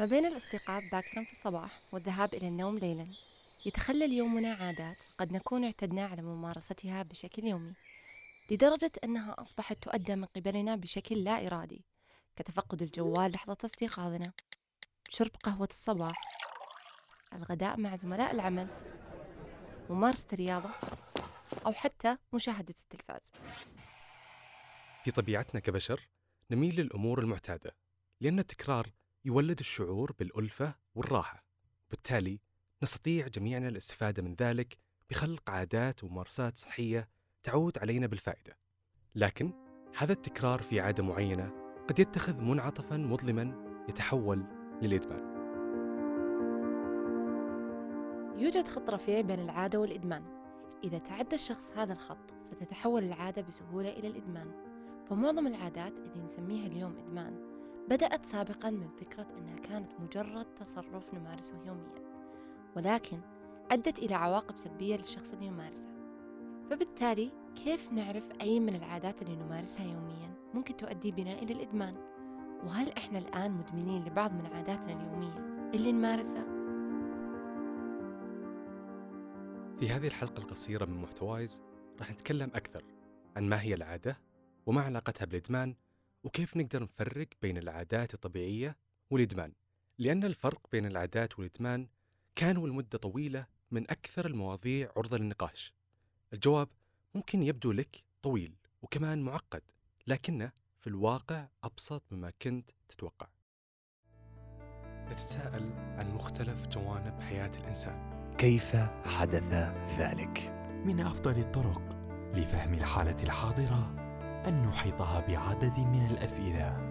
ما بين الاستيقاظ باكرا في الصباح والذهاب إلى النوم ليلا يتخلل يومنا عادات قد نكون اعتدنا على ممارستها بشكل يومي لدرجة أنها أصبحت تؤدى من قبلنا بشكل لا إرادي كتفقد الجوال لحظة استيقاظنا. شرب قهوة الصباح الغداء مع زملاء العمل ممارسة الرياضة أو حتى مشاهدة التلفاز. في طبيعتنا كبشر نميل للأمور المعتادة لأن التكرار يولد الشعور بالألفة والراحة وبالتالي نستطيع جميعنا الاستفادة من ذلك بخلق عادات وممارسات صحية تعود علينا بالفائدة. لكن هذا التكرار في عادة معينة قد يتخذ منعطفا مظلما يتحول للإدمان. يوجد خط رفيع بين العادة والإدمان. إذا تعدى الشخص هذا الخط ستتحول العادة بسهولة إلى الإدمان. فمعظم العادات اللي نسميها اليوم إدمان بدأت سابقا من فكرة أنها كانت مجرد تصرف نمارسه يوميا ولكن أدت إلى عواقب سلبية للشخص اللي يمارسها فبالتالي كيف نعرف أي من العادات اللي نمارسها يوميا ممكن تؤدي بنا إلى الإدمان وهل إحنا الآن مدمنين لبعض من عاداتنا اليومية اللي نمارسها؟ في هذه الحلقة القصيرة من محتوايز راح نتكلم أكثر عن ما هي العادة وما علاقتها بالإدمان وكيف نقدر نفرق بين العادات الطبيعية والإدمان؟ لأن الفرق بين العادات والإدمان كان لمدة طويلة من أكثر المواضيع عرضة للنقاش. الجواب ممكن يبدو لك طويل وكمان معقد لكنه في الواقع أبسط مما كنت تتوقع. نتساءل عن مختلف جوانب حياة الإنسان. كيف حدث ذلك؟ من أفضل الطرق لفهم الحالة الحاضرة أن نحيطها بعدد من الأسئلة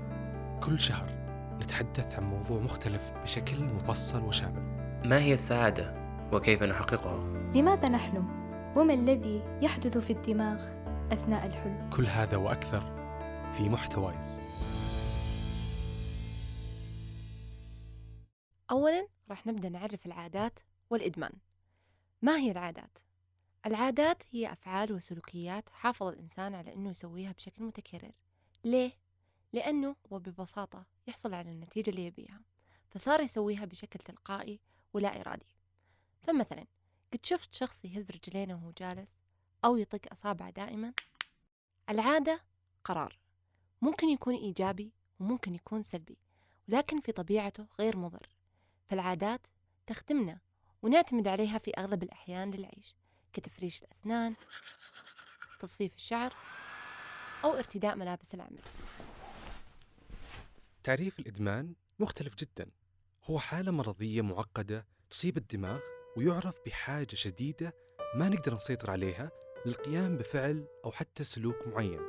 كل شهر نتحدث عن موضوع مختلف بشكل مفصل وشامل ما هي السعادة وكيف نحققها؟ لماذا نحلم؟ وما الذي يحدث في الدماغ أثناء الحلم؟ كل هذا وأكثر في محتوايز أولا راح نبدأ نعرف العادات والإدمان ما هي العادات؟ العادات هي أفعال وسلوكيات حافظ الإنسان على أنه يسويها بشكل متكرر. ليه؟ لأنه وببساطة يحصل على النتيجة اللي يبيها فصار يسويها بشكل تلقائي ولا إرادي. فمثلا قد شفت شخص يهز رجلينه وهو جالس أو يطق أصابعه دائما؟ العادة قرار. ممكن يكون إيجابي وممكن يكون سلبي ولكن في طبيعته غير مضر. فالعادات تخدمنا ونعتمد عليها في أغلب الأحيان للعيش. كتفريش الأسنان تصفيف الشعر أو ارتداء ملابس العمل. تعريف الإدمان مختلف جدا. هو حالة مرضية معقدة تصيب الدماغ ويعرف بحاجة شديدة ما نقدر نسيطر عليها للقيام بفعل أو حتى سلوك معين.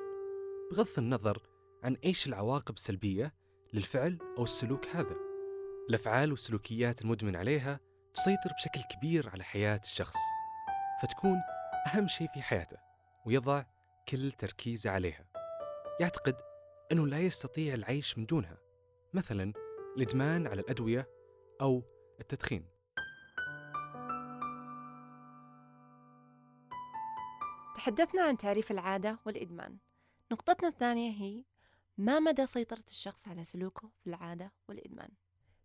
بغض النظر عن إيش العواقب السلبية للفعل أو السلوك هذا. الأفعال والسلوكيات المدمن عليها تسيطر بشكل كبير على حياة الشخص. فتكون أهم شيء في حياته ويضع كل تركيزه عليها. يعتقد أنه لا يستطيع العيش من دونها مثلا الإدمان على الأدوية أو التدخين. تحدثنا عن تعريف العادة والإدمان. نقطتنا الثانية هي ما مدى سيطرة الشخص على سلوكه في العادة والإدمان؟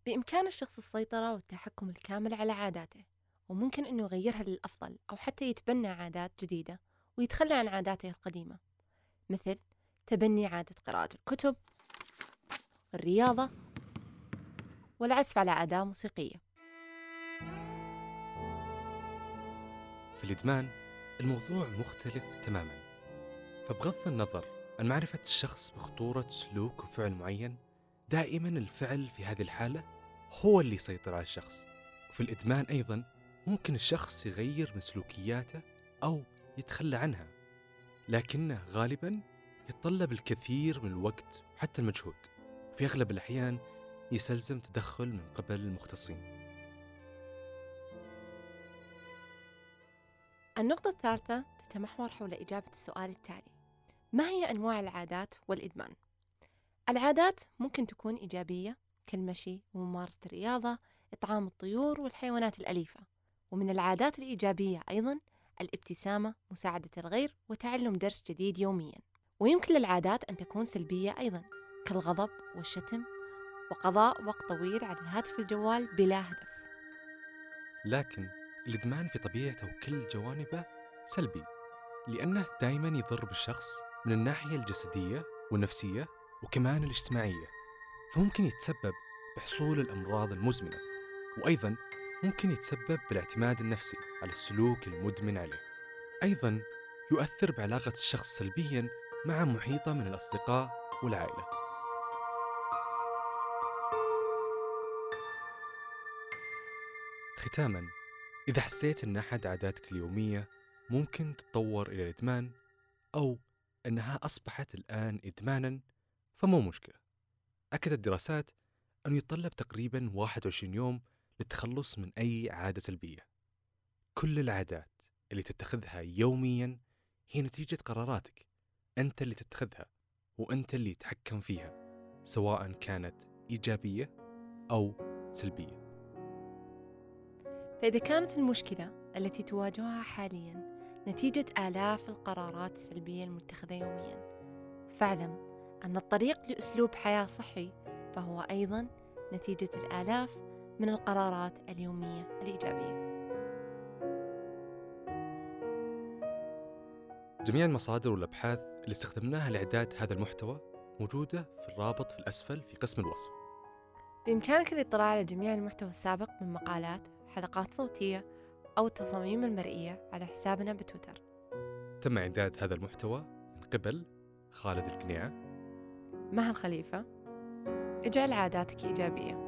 بإمكان الشخص السيطرة والتحكم الكامل على عاداته. وممكن أنه يغيرها للأفضل أو حتى يتبنى عادات جديدة ويتخلى عن عاداته القديمة. مثل تبني عادة قراءة الكتب الرياضة والعزف على أداة موسيقية. في الإدمان الموضوع مختلف تماما. فبغض النظر عن معرفة الشخص بخطورة سلوك وفعل معين دائما الفعل في هذه الحالة هو اللي يسيطر على الشخص. وفي الإدمان أيضا ممكن الشخص يغير من سلوكياته أو يتخلى عنها لكنه غالبا يتطلب الكثير من الوقت وحتى المجهود. وفي أغلب الأحيان يستلزم تدخل من قبل المختصين. النقطة الثالثة تتمحور حول إجابة السؤال التالي. ما هي أنواع العادات والإدمان؟ العادات ممكن تكون إيجابية كالمشي وممارسة الرياضة إطعام الطيور والحيوانات الأليفة. ومن العادات الإيجابية أيضا الابتسامة مساعدة الغير وتعلم درس جديد يوميا. ويمكن للعادات أن تكون سلبية أيضا كالغضب والشتم وقضاء وقت طويل على الهاتف الجوال بلا هدف. لكن الإدمان في طبيعته وكل جوانبه سلبي لأنه دائما يضر بالشخص من الناحية الجسدية والنفسية وكمان الاجتماعية فممكن يتسبب بحصول الأمراض المزمنة. وأيضا ممكن يتسبب بالاعتماد النفسي على السلوك المدمن عليه. أيضا يؤثر بعلاقة الشخص سلبيا مع محيطه من الأصدقاء والعائلة. ختاما إذا حسيت أن أحد عاداتك اليومية ممكن تتطور إلى الإدمان أو أنها أصبحت الآن إدمانا فمو مشكلة. أكدت الدراسات أنه يتطلب تقريبا 21 يوم للتخلص من أي عادة سلبية كل العادات اللي تتخذها يوميا هي نتيجة قراراتك. أنت اللي تتخذها وأنت اللي تتحكم فيها سواء كانت إيجابية أو سلبية. فإذا كانت المشكلة التي تواجهها حاليا نتيجة آلاف القرارات السلبية المتخذة يوميا. فاعلم أن الطريق لأسلوب حياة صحي فهو أيضا نتيجة الآلاف من القرارات اليومية الإيجابية. جميع المصادر والأبحاث اللي استخدمناها لإعداد هذا المحتوى موجودة في الرابط في الأسفل في قسم الوصف. بإمكانك الاطلاع على جميع المحتوى السابق من مقالات حلقات صوتية أو التصاميم المرئية على حسابنا بتويتر. تم إعداد هذا المحتوى من قبل خالد القنيعة. مها الخليفة. اجعل عاداتك إيجابية.